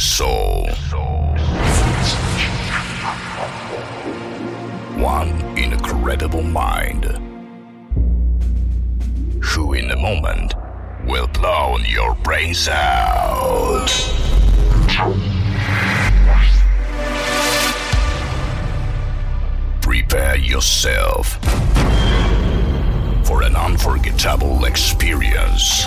soul. One incredible mind who in a moment will blow your brains out. Prepare yourself for an unforgettable experience.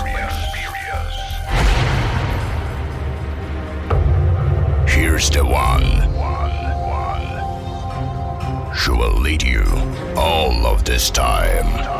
is the one. She will lead you all of this time.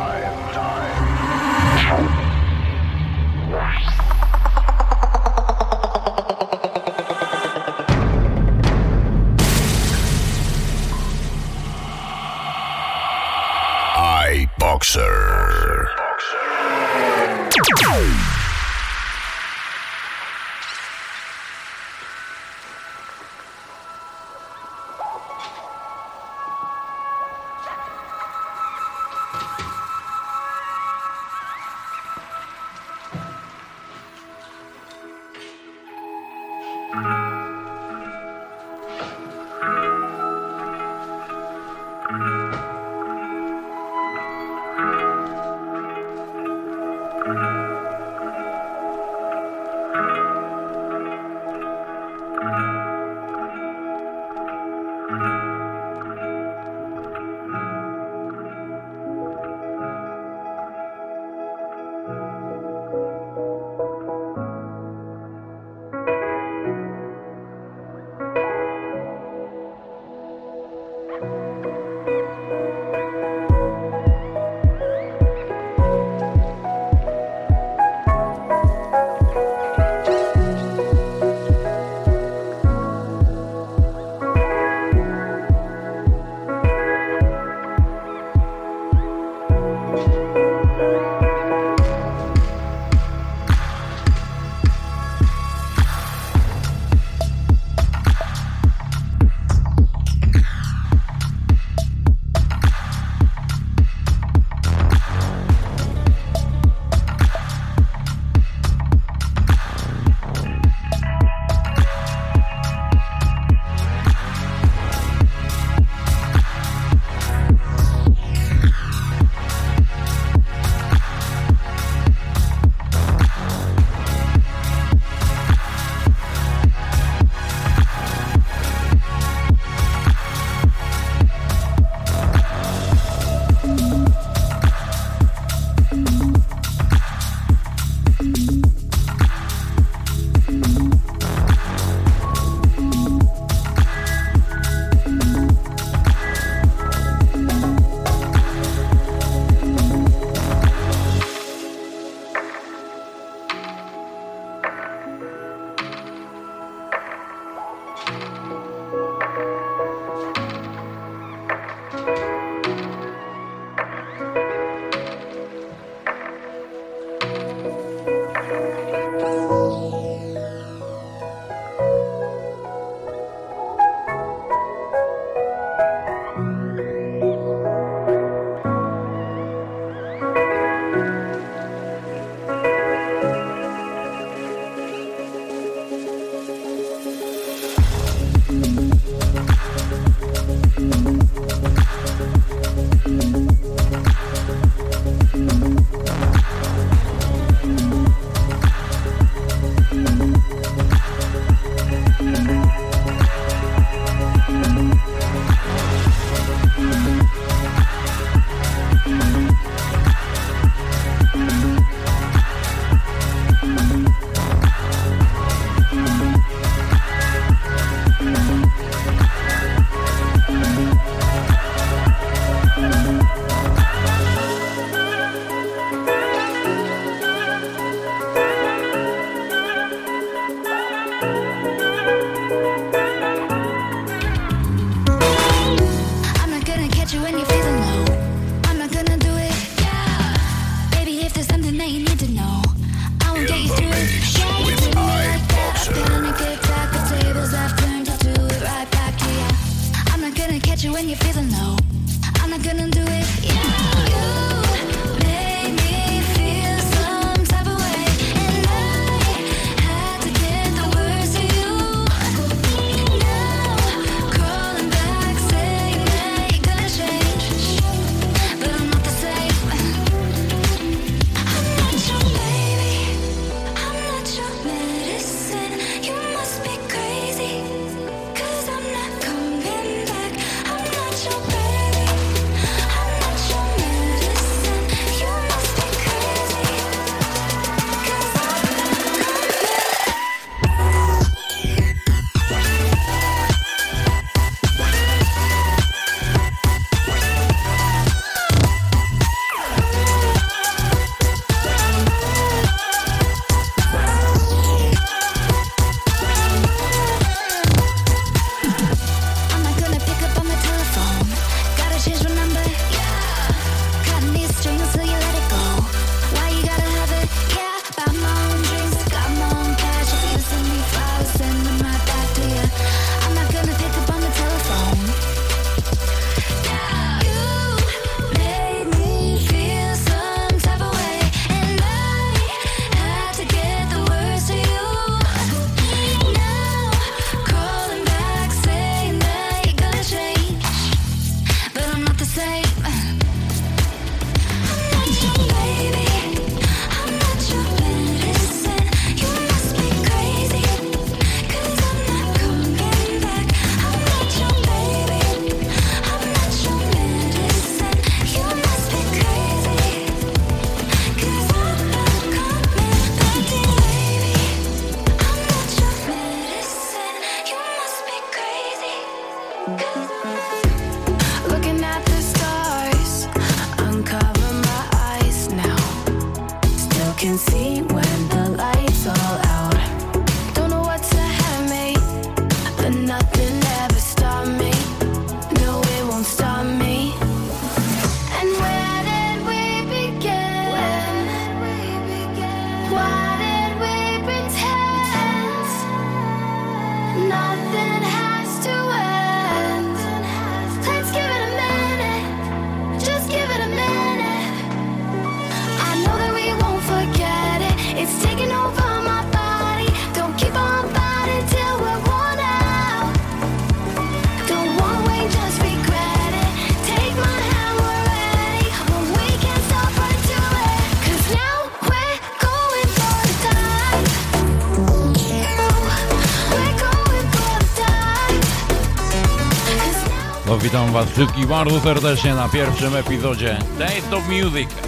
Witam was wszystkich bardzo serdecznie na pierwszym epizodzie Taste of Music.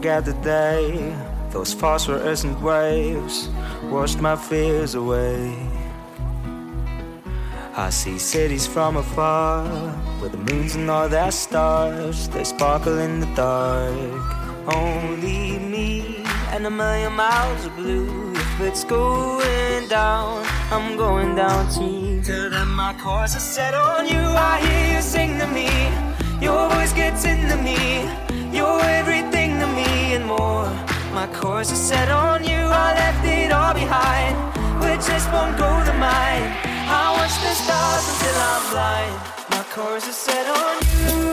Forget the day those phosphorescent waves washed my fears away. I see cities from afar, with the moons and all their stars, they sparkle in the dark. Only me and a million miles of blue. If it's going down, I'm going down too. Till then, my course is set on you. I hear you sing to me, your voice gets into me. You're everything and more. My course is set on you, I left it all behind. With just one goal in mind. I watch the stars until I'm blind. My course is set on you.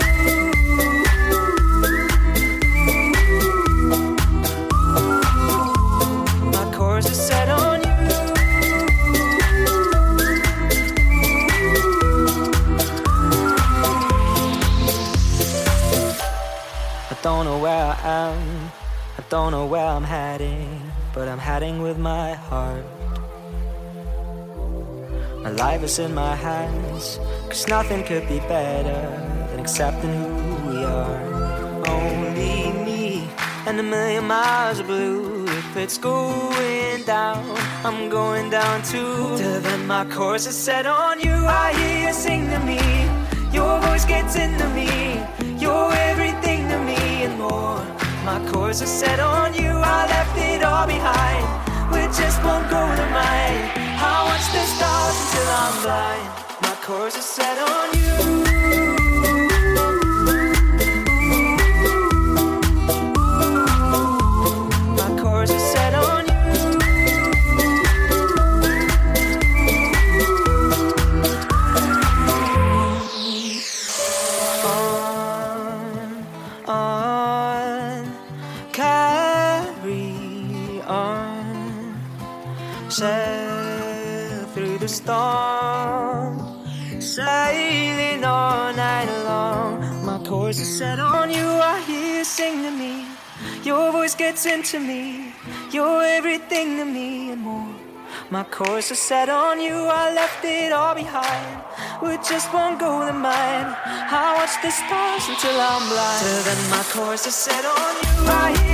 My course is set on you. I don't know where I am, don't know where I'm heading, but I'm heading with my heart. My life is in my hands, cause nothing could be better than accepting who we are. Only me and a million miles of blue. If it's going down, I'm going down too. Till then, my course is set on you. I hear you sing to me, your voice gets into me. You're everything to me and more. My course is set on you, I left it all behind. With just one goal in mind. I watch the stars until I'm blind. My course is set on you. storm. Sailing all night long. My course is set on you. I hear you sing to me. Your voice gets into me. You're everything to me and more. My course is set on you. I left it all behind. With just one goal in mind. I watch the stars until I'm blind. Till then, my course is set on you. I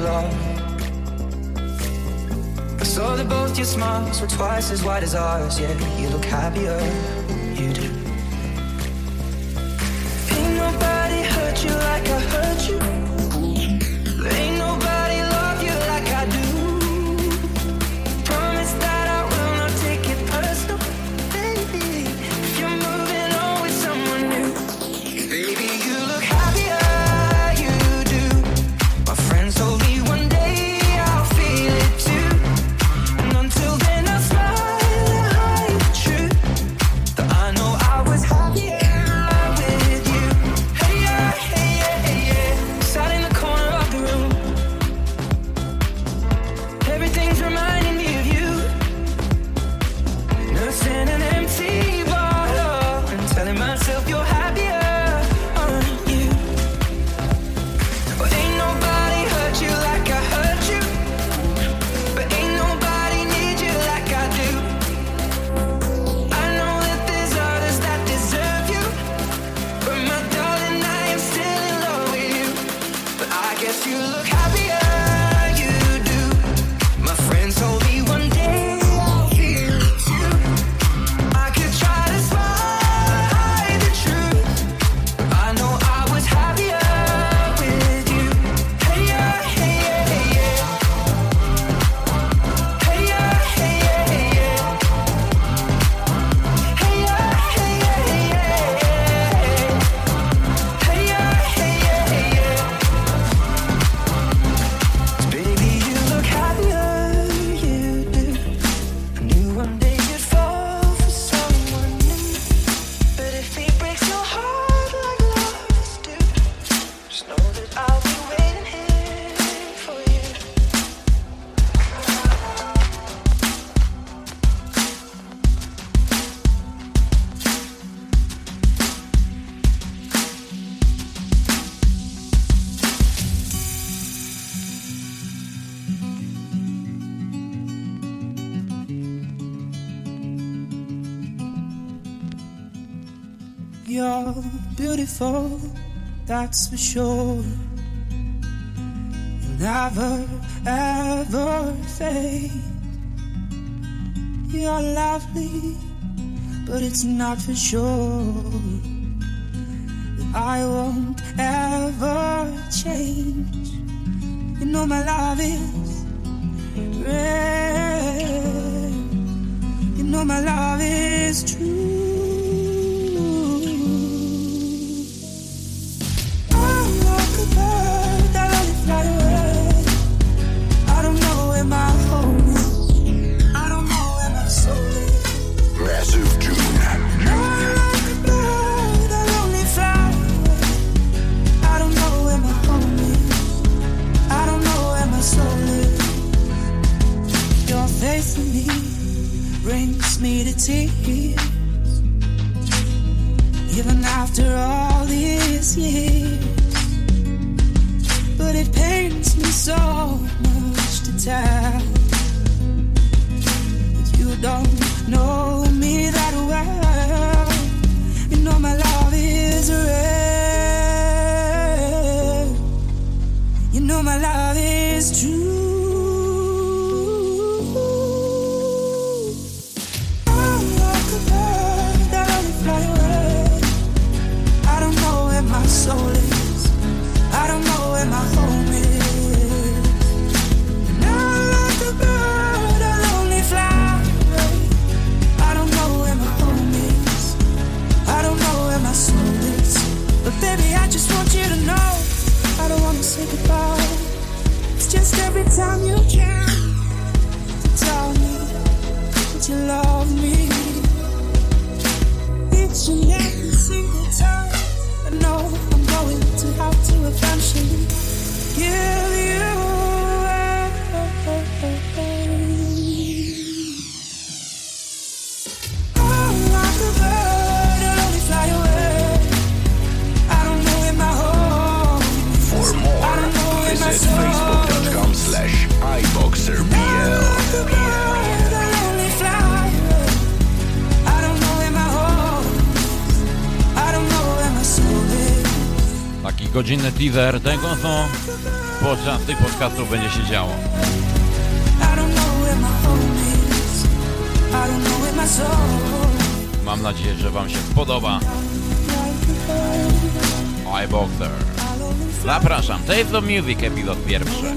love. I saw that both your smiles were twice as wide as ours. Yeah, you look happier. that's for sure. You'll never, ever fade. You're lovely, but it's not for sure. That I won't ever change. You know my love is real. You know my love is true. godzinny teaser tego, no co podczas tych podcastów będzie się działo. Mam nadzieję, że Wam się podoba. boxer. Zapraszam, Taste of Music, epizod pierwszy.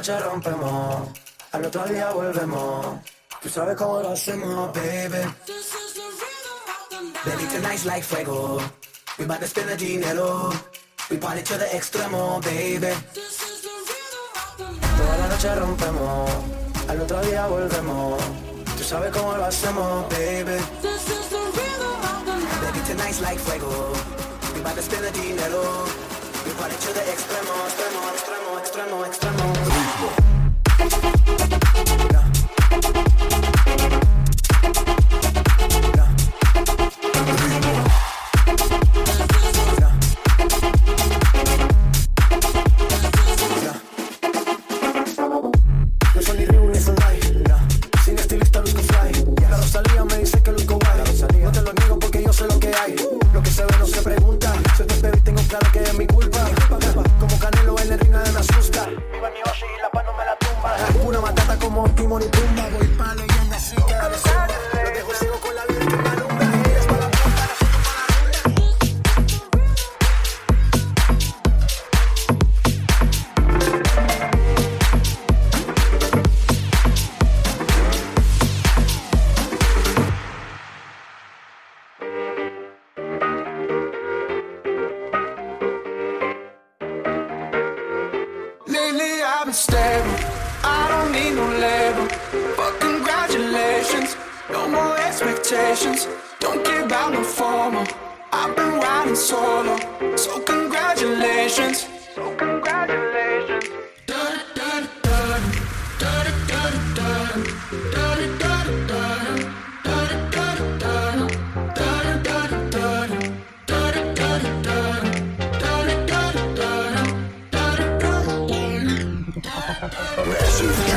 noche rompemos, al otro día volvemos. Tú sabes cómo lo hacemos, baby. Baby, tonight's like fuego. We bout to spend the dinero. We party to the extremo, baby. Toda la noche rompemos, al otro día volvemos. Tú sabes cómo lo hacemos, baby. Baby, tonight's like fuego. We bout to spend the dinero. We party to the extremo, extremo, extremo, extremo, extremo. Reservation.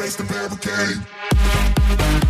raise the barricade.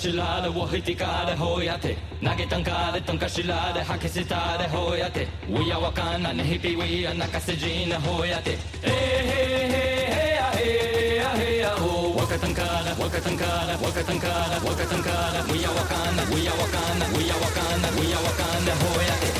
しらでを引いてかでほうやって投げたんかでとんかしらで吐きせたでほうやってうやわかんなねひぴウィや泣かせじなほうやってえへへへやへやへやほ若かたんかで若かたんかで若かたんかで若かたんかでうやわかんなうやわかんなうやわかんなうやわかんなほうやってほうやってほうやってほうやって